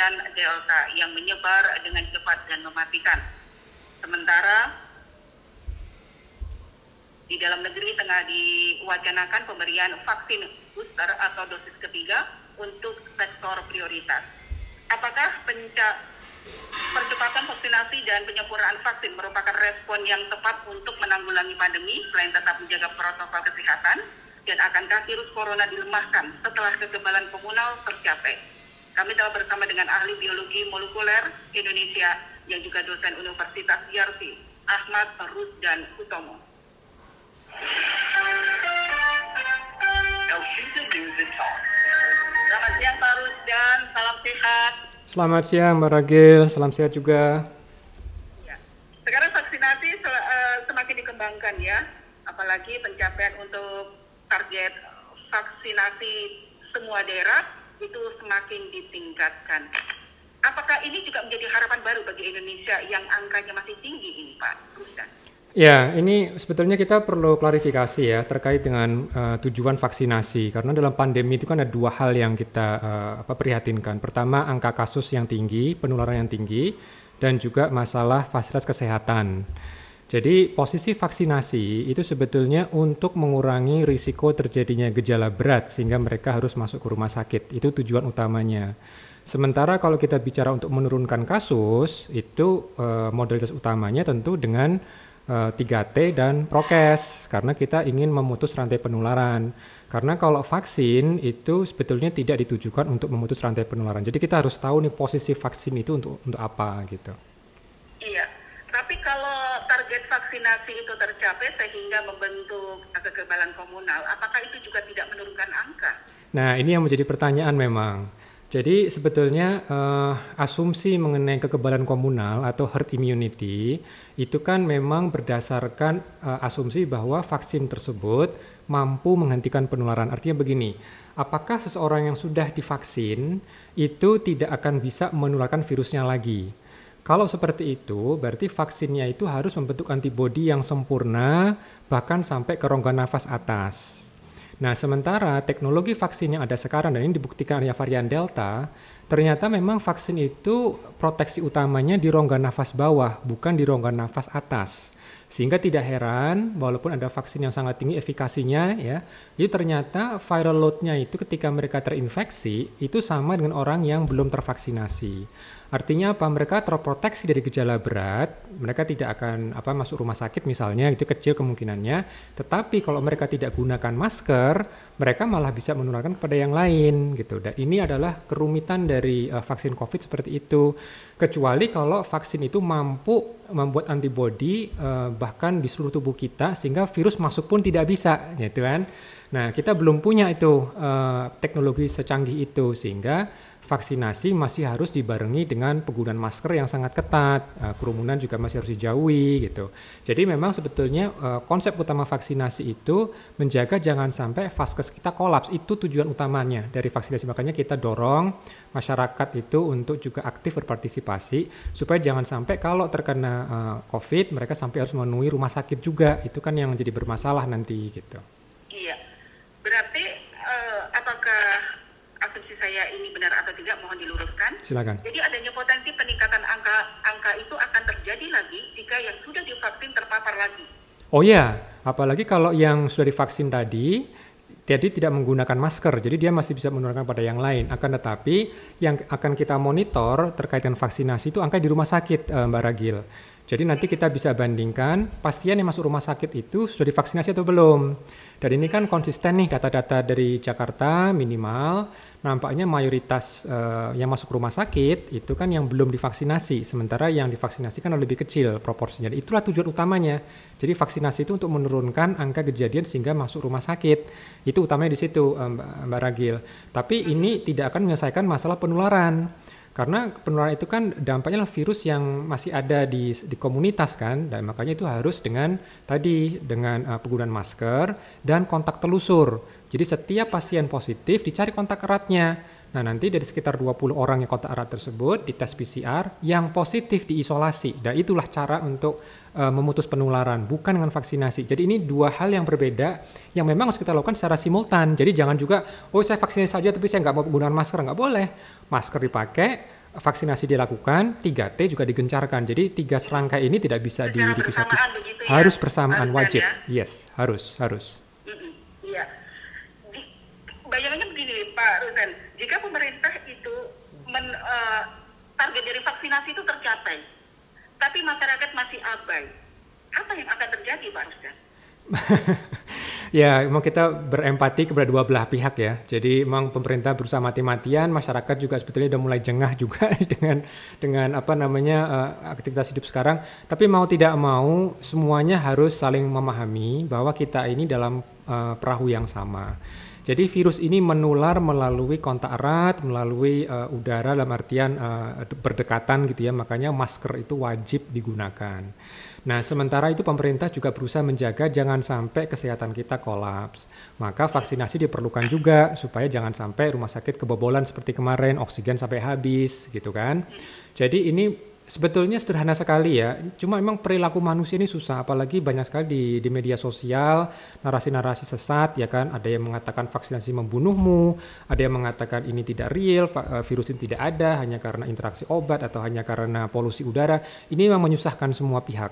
varian Delta yang menyebar dengan cepat dan mematikan. Sementara di dalam negeri tengah diwacanakan pemberian vaksin booster atau dosis ketiga untuk sektor prioritas. Apakah penca percepatan vaksinasi dan penyempurnaan vaksin merupakan respon yang tepat untuk menanggulangi pandemi selain tetap menjaga protokol kesehatan? Dan akankah virus corona dilemahkan setelah kekebalan komunal tercapai? Kami telah bersama dengan ahli biologi molekuler Indonesia yang juga dosen Universitas Yarsi, Ahmad Rusdan Utomo. Selamat siang Pak Rusdan, salam sehat. Selamat siang Mbak Ragil, salam sehat juga. Ya. Sekarang vaksinasi eh, semakin dikembangkan ya, apalagi pencapaian untuk target vaksinasi semua daerah itu semakin ditingkatkan. Apakah ini juga menjadi harapan baru bagi Indonesia yang angkanya masih tinggi ini Pak Rusdan? Ya, ini sebetulnya kita perlu klarifikasi ya terkait dengan uh, tujuan vaksinasi karena dalam pandemi itu kan ada dua hal yang kita uh, apa prihatinkan. Pertama, angka kasus yang tinggi, penularan yang tinggi dan juga masalah fasilitas kesehatan. Jadi posisi vaksinasi itu sebetulnya untuk mengurangi risiko terjadinya gejala berat sehingga mereka harus masuk ke rumah sakit. Itu tujuan utamanya. Sementara kalau kita bicara untuk menurunkan kasus, itu uh, modalitas utamanya tentu dengan 3T eh, dan prokes karena kita ingin memutus rantai penularan. Karena kalau vaksin itu sebetulnya tidak ditujukan untuk memutus rantai penularan. Jadi kita harus tahu nih posisi vaksin itu untuk untuk apa gitu. Iya. Tapi kalau target vaksinasi itu tercapai sehingga membentuk kekebalan komunal, apakah itu juga tidak menurunkan angka? Nah, ini yang menjadi pertanyaan memang. Jadi sebetulnya uh, asumsi mengenai kekebalan komunal atau herd immunity itu kan memang berdasarkan uh, asumsi bahwa vaksin tersebut mampu menghentikan penularan. Artinya begini, apakah seseorang yang sudah divaksin itu tidak akan bisa menularkan virusnya lagi? Kalau seperti itu, berarti vaksinnya itu harus membentuk antibodi yang sempurna bahkan sampai ke rongga nafas atas. Nah, sementara teknologi vaksin yang ada sekarang dan ini dibuktikan oleh varian Delta, ternyata memang vaksin itu proteksi utamanya di rongga nafas bawah, bukan di rongga nafas atas. Sehingga tidak heran, walaupun ada vaksin yang sangat tinggi efikasinya, ya, itu ternyata viral load-nya itu ketika mereka terinfeksi itu sama dengan orang yang belum tervaksinasi. Artinya apa? Mereka terproteksi dari gejala berat, mereka tidak akan apa masuk rumah sakit misalnya, itu kecil kemungkinannya. Tetapi kalau mereka tidak gunakan masker, mereka malah bisa menularkan kepada yang lain gitu. Dan ini adalah kerumitan dari uh, vaksin COVID seperti itu. Kecuali kalau vaksin itu mampu membuat antibodi uh, bahkan di seluruh tubuh kita sehingga virus masuk pun tidak bisa, gitu kan. Nah, kita belum punya itu uh, teknologi secanggih itu sehingga vaksinasi masih harus dibarengi dengan penggunaan masker yang sangat ketat, uh, kerumunan juga masih harus dijauhi gitu. Jadi memang sebetulnya uh, konsep utama vaksinasi itu menjaga jangan sampai vaskes kita kolaps. Itu tujuan utamanya dari vaksinasi. Makanya kita dorong masyarakat itu untuk juga aktif berpartisipasi supaya jangan sampai kalau terkena uh, COVID mereka sampai harus memenuhi rumah sakit juga. Itu kan yang jadi bermasalah nanti gitu. Iya. Berarti uh, apakah saya ini benar atau tidak mohon diluruskan. Silakan. Jadi adanya potensi peningkatan angka angka itu akan terjadi lagi jika yang sudah divaksin terpapar lagi. Oh ya, apalagi kalau yang sudah divaksin tadi jadi tidak menggunakan masker, jadi dia masih bisa menularkan pada yang lain. Akan tetapi yang akan kita monitor terkait dengan vaksinasi itu angka di rumah sakit, eh, Mbak Ragil. Jadi nanti kita bisa bandingkan pasien yang masuk rumah sakit itu sudah divaksinasi atau belum. Dan ini kan konsisten nih data-data dari Jakarta minimal nampaknya mayoritas uh, yang masuk rumah sakit itu kan yang belum divaksinasi, sementara yang divaksinasi kan lebih kecil proporsinya. Itulah tujuan utamanya. Jadi vaksinasi itu untuk menurunkan angka kejadian sehingga masuk rumah sakit. Itu utamanya di situ, Mbak, Mbak Ragil. Tapi ini tidak akan menyelesaikan masalah penularan. Karena penularan itu kan dampaknya virus yang masih ada di, di komunitas kan, dan makanya itu harus dengan tadi dengan uh, penggunaan masker dan kontak telusur. Jadi setiap pasien positif dicari kontak eratnya. Nah, nanti dari sekitar 20 orang yang kontak erat tersebut di tes PCR yang positif diisolasi. Dan itulah cara untuk uh, memutus penularan, bukan dengan vaksinasi. Jadi ini dua hal yang berbeda yang memang harus kita lakukan secara simultan. Jadi jangan juga, oh saya vaksinasi saja tapi saya nggak mau menggunakan masker, nggak boleh. Masker dipakai, vaksinasi dilakukan, 3T juga digencarkan. Jadi tiga serangkai ini tidak bisa di, dipisah-pisah. Ya? Harus bersamaan, harus wajib. Ya? Yes, harus, harus. Iya. Bayangannya begini, Pak Rusen jika pemerintah itu men, uh, target dari vaksinasi itu tercapai, tapi masyarakat masih abai, apa yang akan terjadi, Pak Rusdan? ya, memang kita berempati kepada dua belah pihak ya. Jadi memang pemerintah berusaha mati-matian, masyarakat juga sebetulnya udah mulai jengah juga dengan dengan apa namanya uh, aktivitas hidup sekarang. Tapi mau tidak mau semuanya harus saling memahami bahwa kita ini dalam uh, perahu yang sama. Jadi virus ini menular melalui kontak erat, melalui uh, udara dalam artian uh, berdekatan gitu ya. Makanya masker itu wajib digunakan. Nah, sementara itu pemerintah juga berusaha menjaga jangan sampai kesehatan kita kolaps. Maka vaksinasi diperlukan juga supaya jangan sampai rumah sakit kebobolan seperti kemarin, oksigen sampai habis gitu kan. Jadi ini sebetulnya sederhana sekali ya. Cuma memang perilaku manusia ini susah, apalagi banyak sekali di, di media sosial narasi-narasi sesat ya kan. Ada yang mengatakan vaksinasi membunuhmu, ada yang mengatakan ini tidak real, eh, virus ini tidak ada hanya karena interaksi obat atau hanya karena polusi udara. Ini memang menyusahkan semua pihak.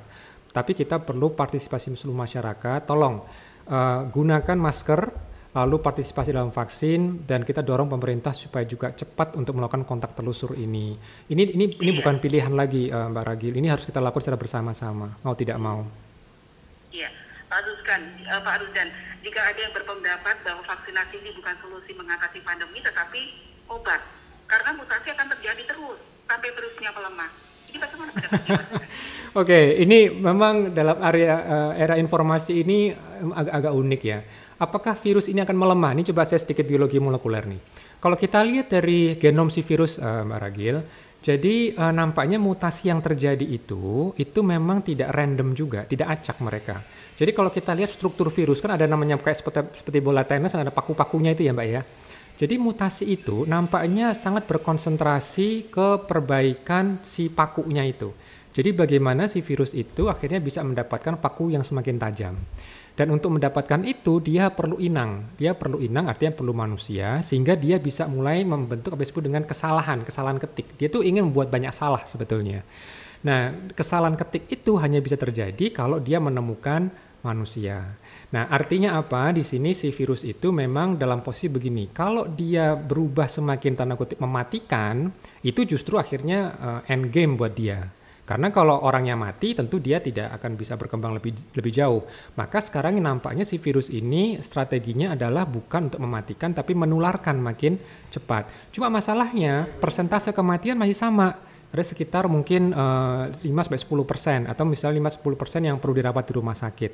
Tapi kita perlu partisipasi seluruh masyarakat. Tolong uh, gunakan masker lalu partisipasi dalam vaksin dan kita dorong pemerintah supaya juga cepat untuk melakukan kontak telusur ini. Ini ini ini bukan pilihan lagi uh, Mbak Ragil. Ini harus kita lakukan secara bersama-sama, mau tidak mau. Iya, Pak Ruskan, uh, Pak Rusdan, jika ada yang berpendapat bahwa vaksinasi ini bukan solusi mengatasi pandemi tetapi obat, karena mutasi akan terjadi terus sampai virusnya melemah. Ini bagaimana Oke, okay, ini memang dalam area uh, era informasi ini agak-agak unik ya apakah virus ini akan melemah? Ini coba saya sedikit biologi molekuler nih. Kalau kita lihat dari genom si virus, uh, Mbak Ragil, jadi uh, nampaknya mutasi yang terjadi itu, itu memang tidak random juga, tidak acak mereka. Jadi kalau kita lihat struktur virus, kan ada namanya kayak seperti, seperti bola tenis, ada paku-pakunya itu ya Mbak ya. Jadi mutasi itu nampaknya sangat berkonsentrasi ke perbaikan si pakunya itu. Jadi bagaimana si virus itu akhirnya bisa mendapatkan paku yang semakin tajam. Dan untuk mendapatkan itu dia perlu inang. Dia perlu inang artinya perlu manusia sehingga dia bisa mulai membentuk apa disebut dengan kesalahan, kesalahan ketik. Dia tuh ingin membuat banyak salah sebetulnya. Nah, kesalahan ketik itu hanya bisa terjadi kalau dia menemukan manusia. Nah, artinya apa? Di sini si virus itu memang dalam posisi begini. Kalau dia berubah semakin tanda kutip mematikan, itu justru akhirnya uh, end game buat dia karena kalau orangnya mati, tentu dia tidak akan bisa berkembang lebih lebih jauh. Maka sekarang nampaknya si virus ini strateginya adalah bukan untuk mematikan, tapi menularkan makin cepat. Cuma masalahnya persentase kematian masih sama. Ada sekitar mungkin uh, 5-10 persen atau misalnya 5-10 persen yang perlu dirawat di rumah sakit.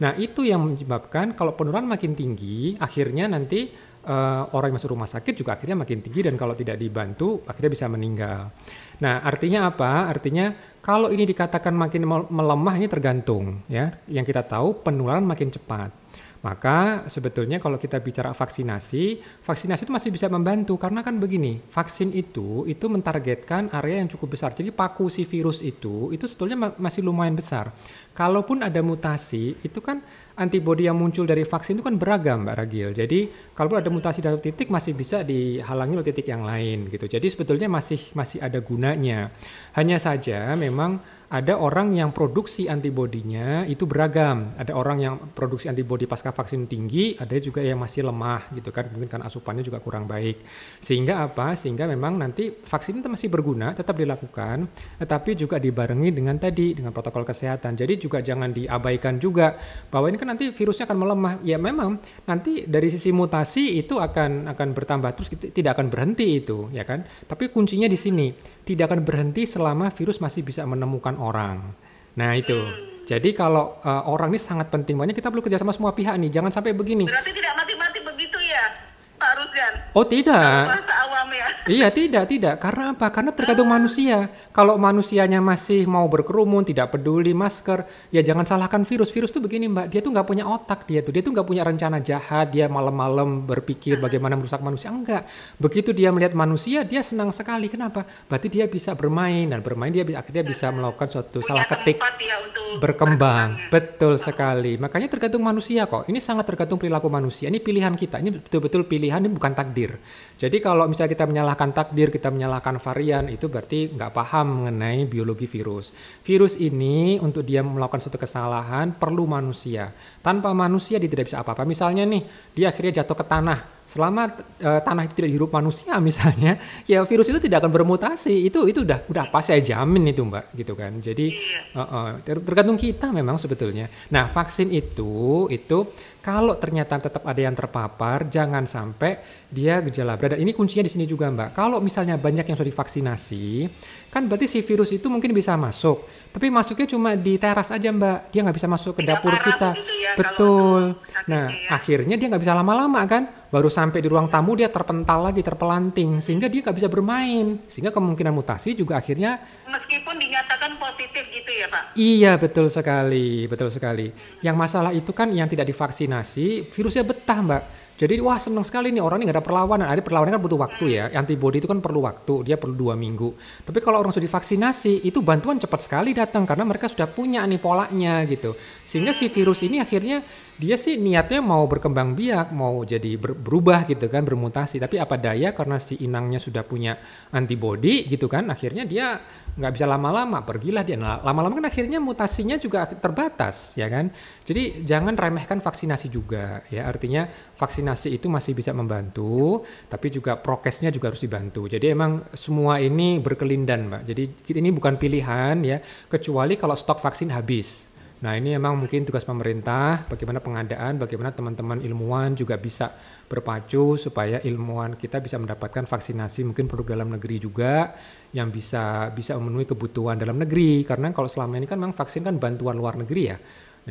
Nah itu yang menyebabkan kalau penularan makin tinggi, akhirnya nanti uh, orang yang masuk rumah sakit juga akhirnya makin tinggi dan kalau tidak dibantu akhirnya bisa meninggal. Nah, artinya apa? Artinya kalau ini dikatakan makin melemah ini tergantung ya. Yang kita tahu penularan makin cepat. Maka sebetulnya kalau kita bicara vaksinasi, vaksinasi itu masih bisa membantu karena kan begini, vaksin itu itu mentargetkan area yang cukup besar. Jadi paku si virus itu itu sebetulnya masih lumayan besar. Kalaupun ada mutasi, itu kan antibodi yang muncul dari vaksin itu kan beragam Mbak Ragil. Jadi kalau ada mutasi dalam titik masih bisa dihalangi oleh titik yang lain gitu. Jadi sebetulnya masih masih ada gunanya. Hanya saja memang ada orang yang produksi antibodinya itu beragam. Ada orang yang produksi antibodi pasca vaksin tinggi, ada juga yang masih lemah gitu kan, mungkin karena asupannya juga kurang baik. Sehingga apa? Sehingga memang nanti vaksin itu masih berguna, tetap dilakukan, tetapi juga dibarengi dengan tadi dengan protokol kesehatan. Jadi juga jangan diabaikan juga bahwa ini kan nanti virusnya akan melemah. Ya memang nanti dari sisi mutasi itu akan akan bertambah terus tidak akan berhenti itu, ya kan? Tapi kuncinya di sini tidak akan berhenti selama virus masih bisa menemukan orang. Nah itu. Hmm. Jadi kalau uh, orang ini sangat penting, banyak kita perlu kerjasama semua pihak nih. Jangan sampai begini. Berarti tidak mati-mati begitu ya, Pak Rusdan? Oh tidak. Bahasa awam ya. Iya tidak tidak karena apa? Karena tergantung manusia. Kalau manusianya masih mau berkerumun, tidak peduli masker, ya jangan salahkan virus. Virus tuh begini mbak, dia tuh nggak punya otak dia tuh, dia tuh nggak punya rencana jahat. Dia malam-malam berpikir bagaimana merusak manusia enggak. Begitu dia melihat manusia, dia senang sekali. Kenapa? Berarti dia bisa bermain dan bermain dia bisa, akhirnya bisa melakukan suatu Punya salah ketik ya untuk berkembang. berkembang. Betul sekali. Makanya tergantung manusia kok. Ini sangat tergantung perilaku manusia. Ini pilihan kita. Ini betul-betul pilihan, ini bukan takdir. Jadi kalau misalnya kita menyalahkan takdir, kita menyalahkan varian, itu berarti nggak paham mengenai biologi virus. Virus ini untuk dia melakukan suatu kesalahan perlu manusia. Tanpa manusia dia tidak bisa apa-apa. Misalnya nih, dia akhirnya jatuh ke tanah. Selama eh, tanah itu tidak dihirup manusia misalnya, ya virus itu tidak akan bermutasi. Itu itu udah udah apa saya jamin itu mbak, gitu kan. Jadi Iya. eh, ter- tergantung kita memang sebetulnya. Nah vaksin itu itu kalau ternyata tetap ada yang terpapar, jangan sampai dia gejala berat. Dan ini kuncinya di sini juga mbak. Kalau misalnya banyak yang sudah divaksinasi, kan berarti si virus itu mungkin bisa masuk. Tapi masuknya cuma di teras aja mbak. Dia nggak bisa masuk ke Tidak dapur kita. begitu ya, Betul. sakitnya Nah ya. akhirnya dia nggak bisa lama-lama kan. Baru sampai di ruang tamu dia terpental lagi, terpelanting. Sehingga dia nggak bisa bermain. Sehingga kemungkinan mutasi juga akhirnya Meskipun dinyatakan positif gitu ya Pak. Iya betul sekali, betul sekali. Yang masalah itu kan yang tidak divaksinasi, virusnya betah mbak. Jadi wah seneng sekali nih orang ini nggak ada perlawanan. Ada perlawanan kan butuh waktu ya. Antibody itu kan perlu waktu, dia perlu dua minggu. Tapi kalau orang sudah divaksinasi, itu bantuan cepat sekali datang karena mereka sudah punya nih polanya gitu. Sehingga si virus ini akhirnya dia sih niatnya mau berkembang biak, mau jadi ber- berubah gitu kan, bermutasi. Tapi apa daya karena si inangnya sudah punya antibody gitu kan, akhirnya dia nggak bisa lama-lama, pergilah dia. Nah, lama-lama kan akhirnya mutasinya juga terbatas, ya kan? Jadi jangan remehkan vaksinasi juga, ya. Artinya vaksinasi itu masih bisa membantu, tapi juga prokesnya juga harus dibantu. Jadi emang semua ini berkelindan, Mbak. Jadi ini bukan pilihan ya, kecuali kalau stok vaksin habis. Nah ini memang mungkin tugas pemerintah, bagaimana pengadaan, bagaimana teman-teman ilmuwan juga bisa berpacu supaya ilmuwan kita bisa mendapatkan vaksinasi mungkin produk dalam negeri juga yang bisa bisa memenuhi kebutuhan dalam negeri karena kalau selama ini kan memang vaksin kan bantuan luar negeri ya.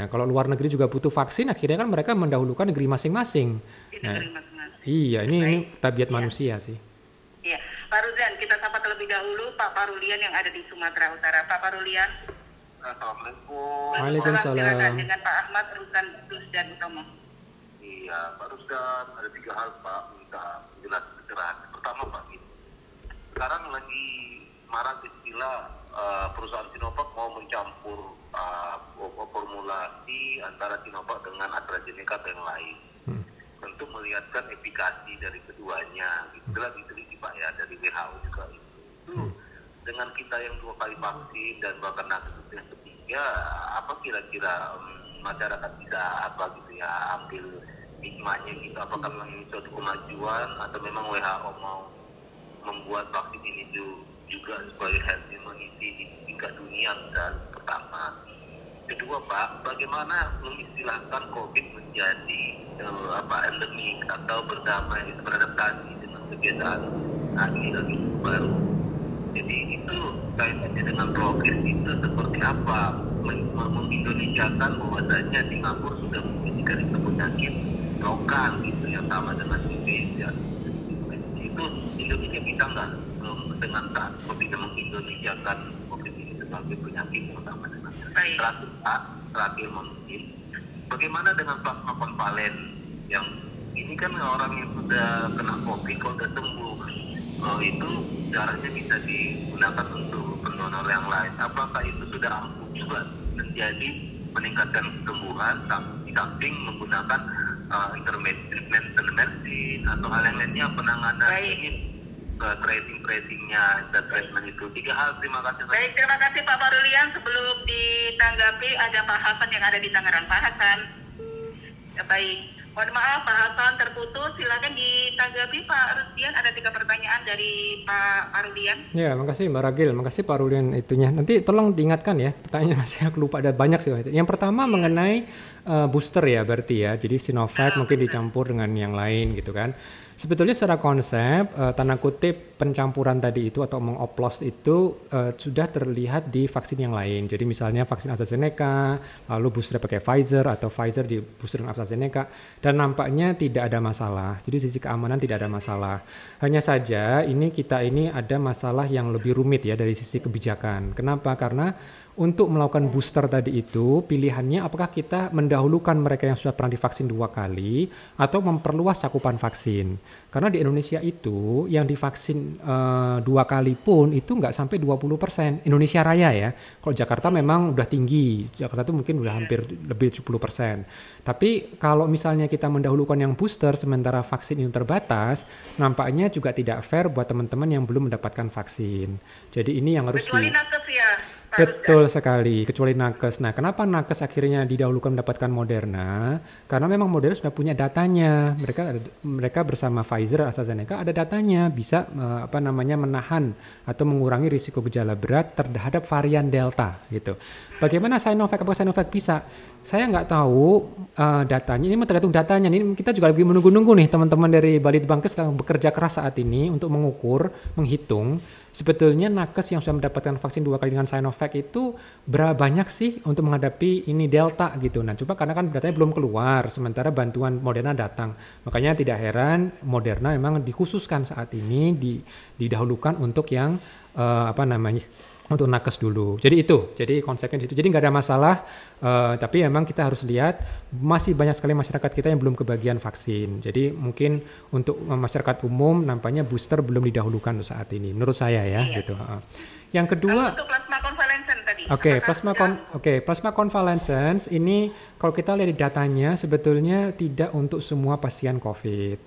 Nah kalau luar negeri juga butuh vaksin akhirnya kan mereka mendahulukan negeri masing-masing. Di Nah, iya ini ini tabiat Iya. manusia sih. Iya, Pak Rudian, kita sapa terlebih dahulu Pak Parulian yang ada di Sumatera Utara. Pak Parulian. Assalamualaikum. Waalaikumsalam. Dengan Pak Ahmad Rusan Rusdan Utomo. Iya, Pak Rusdan, ada tiga hal Pak minta penjelasan segera. Pertama Pak, ini. sekarang lagi marak istilah eh, perusahaan Sinovac mau mencampur eh, formulasi antara Sinovac dengan AstraZeneca atau yang lain. Hmm. Tentu melihatkan efikasi dari keduanya. Itulah diteliti Pak ya dari WHO juga itu. Dengan kita yang dua kali vaksin dan bahkan nanti yang ketiga, apa kira-kira em, masyarakat bisa apa gitu ya ambil hikmahnya gitu? Apakah memang ini suatu kemajuan atau memang WHO mau membuat vaksin ini ju- juga sebagai herd immunity di tingkat dunia dan pertama? Kedua pak bagaimana mengistilahkan covid menjadi eh, apa endemik atau berdamai beradaptasi dengan kebiasaan lagi baru jadi itu kaitannya dengan progres itu seperti apa? Mengindonesiakan bahwasanya Singapura sudah menjadikan itu penyakit lokal gitu yang sama dengan Indonesia. Itu Indonesia bisa nggak? Dengan tak. Seperti itu mengindonesiakan COVID ini sebagai penyakit yang sama dengan terakhir Pak, terakhir mungkin bagaimana dengan plasma konvalen yang ini kan orang yang sudah kena COVID kalau sudah sembuh. Eh, itu darahnya bisa digunakan untuk pendonor yang lain apakah itu sudah ampuh juga menjadi meningkatkan kesembuhan di samping menggunakan uh, intermittent medicine atau hal yang lainnya penanganan Baik. ini uh, tracing tracingnya dan treatment itu tiga hal terima kasih Baik, terima kasih Pak Parulian. Sebelum ditanggapi ada Pak Hasan yang ada di Tangerang. Pak Hasan. Ya, baik. Mohon maaf Pak Hasan terputus. Silakan ditanggapi Pak Rudian. Ada tiga pertanyaan dari Pak Parulian. Ya, makasih Mbak Ragil, makasih Pak Rulian itunya. Nanti tolong diingatkan ya, pertanyaan masih aku lupa ada banyak sih. Yang pertama mengenai eh, booster ya berarti ya. Jadi Sinovac mungkin dicampur dengan yang lain gitu kan. Sebetulnya secara konsep uh, tanda kutip pencampuran tadi itu atau mengoplos itu uh, sudah terlihat di vaksin yang lain. Jadi misalnya vaksin AstraZeneca, lalu booster pakai Pfizer atau Pfizer di booster dengan AstraZeneca dan nampaknya tidak ada masalah. Jadi sisi keamanan tidak ada masalah. Hanya saja ini kita ini ada masalah yang lebih rumit ya dari sisi kebijakan. Kenapa? Karena untuk melakukan booster tadi itu pilihannya apakah kita mendahulukan mereka yang sudah pernah divaksin dua kali atau memperluas cakupan vaksin karena di Indonesia itu yang divaksin uh, dua kali pun itu nggak sampai 20% Indonesia Raya ya. Kalau Jakarta memang udah tinggi. Jakarta itu mungkin udah hampir lebih 70% tapi kalau misalnya kita mendahulukan yang booster sementara vaksin itu terbatas nampaknya juga tidak fair buat teman-teman yang belum mendapatkan vaksin. Jadi ini yang harus Kecuali di... ya Betul sekali, kecuali nakes. Nah, kenapa nakes akhirnya didahulukan mendapatkan Moderna? Karena memang Moderna sudah punya datanya. Mereka mereka bersama Pfizer, AstraZeneca ada datanya, bisa uh, apa namanya menahan atau mengurangi risiko gejala berat terhadap varian Delta gitu. Bagaimana Sinovac? Apakah Sinovac bisa? Saya nggak tahu uh, datanya. Ini tergantung datanya. Ini kita juga lagi menunggu-nunggu nih teman-teman dari Balitbangkes sedang bekerja keras saat ini untuk mengukur, menghitung sebetulnya nakes yang sudah mendapatkan vaksin dua kali dengan Sinovac itu berapa banyak sih untuk menghadapi ini Delta gitu. Nah, coba karena kan datanya belum keluar, sementara bantuan Moderna datang. Makanya tidak heran Moderna memang dikhususkan saat ini di, didahulukan untuk yang uh, apa namanya untuk nakes dulu. Jadi itu, jadi konsepnya itu. Jadi nggak ada masalah, uh, tapi memang kita harus lihat masih banyak sekali masyarakat kita yang belum kebagian vaksin. Jadi mungkin untuk masyarakat umum nampaknya booster belum didahulukan untuk saat ini, menurut saya ya, iya. gitu. Uh. Yang kedua, untuk plasma tadi. Oke, okay, plasma kon, oke, okay, plasma convalescence ini kalau kita lihat di datanya sebetulnya tidak untuk semua pasien COVID.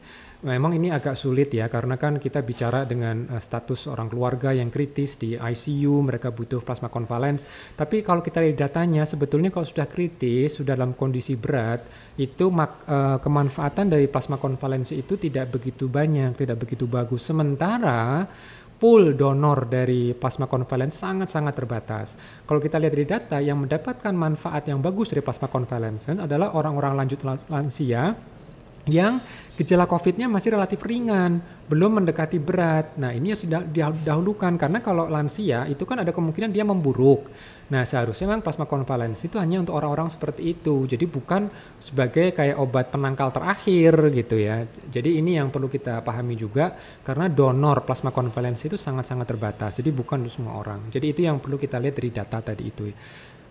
Memang ini agak sulit ya karena kan kita bicara dengan uh, status orang keluarga yang kritis di ICU, mereka butuh plasma konvalens. Tapi kalau kita lihat datanya sebetulnya kalau sudah kritis, sudah dalam kondisi berat, itu mak, uh, kemanfaatan dari plasma konvalensi itu tidak begitu banyak, tidak begitu bagus. Sementara pool donor dari plasma konvalens sangat-sangat terbatas. Kalau kita lihat dari data yang mendapatkan manfaat yang bagus dari plasma konvalens adalah orang-orang lanjut lansia yang gejala COVID-nya masih relatif ringan, belum mendekati berat. Nah, ini sudah didahulukan karena kalau lansia itu kan ada kemungkinan dia memburuk. Nah, seharusnya memang plasma konvalensi itu hanya untuk orang-orang seperti itu. Jadi bukan sebagai kayak obat penangkal terakhir gitu ya. Jadi ini yang perlu kita pahami juga karena donor plasma konvalensi itu sangat-sangat terbatas. Jadi bukan untuk semua orang. Jadi itu yang perlu kita lihat dari data tadi itu.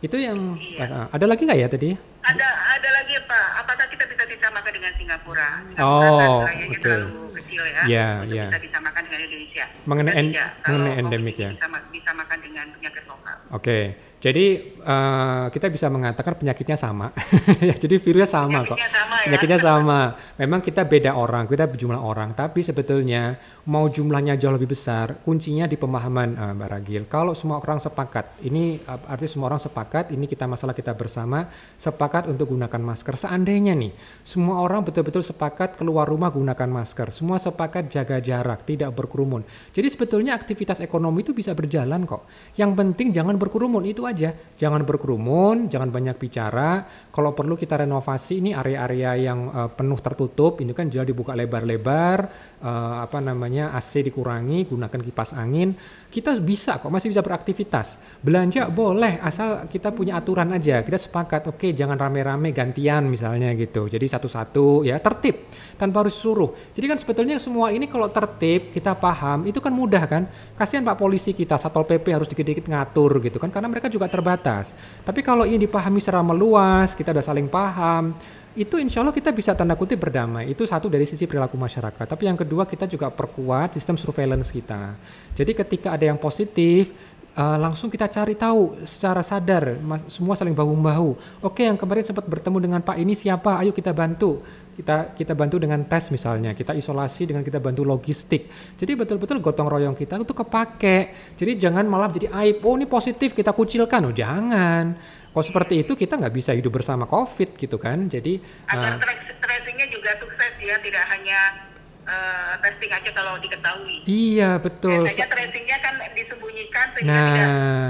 Itu yang iya. ada lagi nggak ya tadi? Ada ada lagi Pak. Apakah kita bisa disamakan dengan Singapura? Singapura oh, oke. Okay. kecil ya. Iya, iya. Bisa disamakan dengan Indonesia. Mengenai en mengenai endemik ya. Disama, disamakan dengan penyakit lokal. Oke. Okay. Jadi uh, kita bisa mengatakan penyakitnya sama. Jadi virusnya sama penyakitnya kok. Sama, ya? Penyakitnya sama. Memang kita beda orang, kita berjumlah orang, tapi sebetulnya mau jumlahnya jauh lebih besar, kuncinya di pemahaman uh, Mbak Ragil. Kalau semua orang sepakat, ini uh, artinya semua orang sepakat, ini kita masalah kita bersama, sepakat untuk gunakan masker. Seandainya nih, semua orang betul-betul sepakat keluar rumah gunakan masker, semua sepakat jaga jarak, tidak berkerumun. Jadi sebetulnya aktivitas ekonomi itu bisa berjalan kok. Yang penting jangan berkerumun, itu aja. Jangan berkerumun, jangan banyak bicara. Kalau perlu kita renovasi ini area-area yang uh, penuh tertutup, ini kan jalan dibuka lebar-lebar, uh, apa namanya AC dikurangi, gunakan kipas angin, kita bisa kok masih bisa beraktivitas. Belanja boleh asal kita punya aturan aja. Kita sepakat, oke okay, jangan rame-rame gantian misalnya gitu. Jadi satu-satu ya tertib tanpa harus suruh. Jadi kan sebetulnya semua ini kalau tertib kita paham itu kan mudah kan. Kasihan Pak polisi kita Satpol PP harus dikit-dikit ngatur gitu kan karena mereka juga terbatas. Tapi kalau ini dipahami secara meluas, kita udah saling paham, itu insya Allah kita bisa tanda kutip berdamai. Itu satu dari sisi perilaku masyarakat. Tapi yang kedua kita juga perkuat sistem surveillance kita. Jadi ketika ada yang positif, uh, langsung kita cari tahu secara sadar, mas, semua saling bahu-bahu. Oke, yang kemarin sempat bertemu dengan Pak ini siapa? Ayo kita bantu. Kita kita bantu dengan tes misalnya, kita isolasi dengan kita bantu logistik. Jadi betul-betul gotong royong kita itu kepake. Jadi jangan malah jadi aib. Oh ini positif kita kucilkan. Oh jangan kalau seperti itu kita nggak bisa hidup bersama COVID gitu kan. Jadi agar uh, tracingnya juga sukses ya, tidak hanya uh, testing aja kalau diketahui. Iya betul. Biasanya tracingnya kan disembunyikan sehingga nah, tidak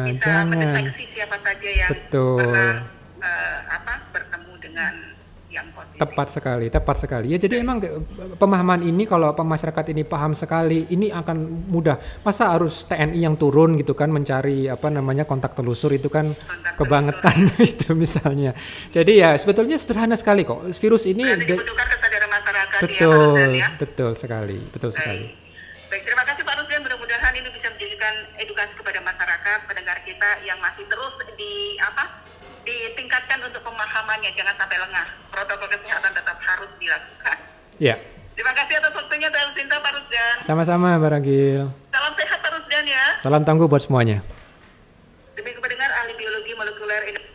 bisa jangan. mendeteksi siapa saja yang betul. pernah uh, apa bertemu dengan Tepat sekali, tepat sekali. Ya jadi emang eh, pemahaman ini kalau masyarakat ini paham sekali, ini akan mudah. Masa harus TNI yang turun gitu kan mencari apa namanya kontak telusur itu kan Kontak kebangetan itu misalnya. Jadi ya sebetulnya sederhana sekali kok. Virus ini Berarti de- dibutuhkan kesadaran masyarakat ya betul, Rusdan ya. betul sekali, betul sekali. Baik. Baik, terima kasih Pak Rusdan. Mudah-mudahan ini bisa menjadikan edukasi kepada masyarakat, pendengar kita yang masih terus di apa ditingkatkan untuk pemahamannya, jangan sampai lengah. Protokol kesehatan tetap harus dilakukan. ya Terima kasih atas waktunya, Pak Sinta, Pak Rusdan. Sama-sama, Mbak Ragil. Salam sehat, Pak Rusdan, ya. Salam tangguh buat semuanya. Demi kepentingan ahli biologi molekuler Indonesia.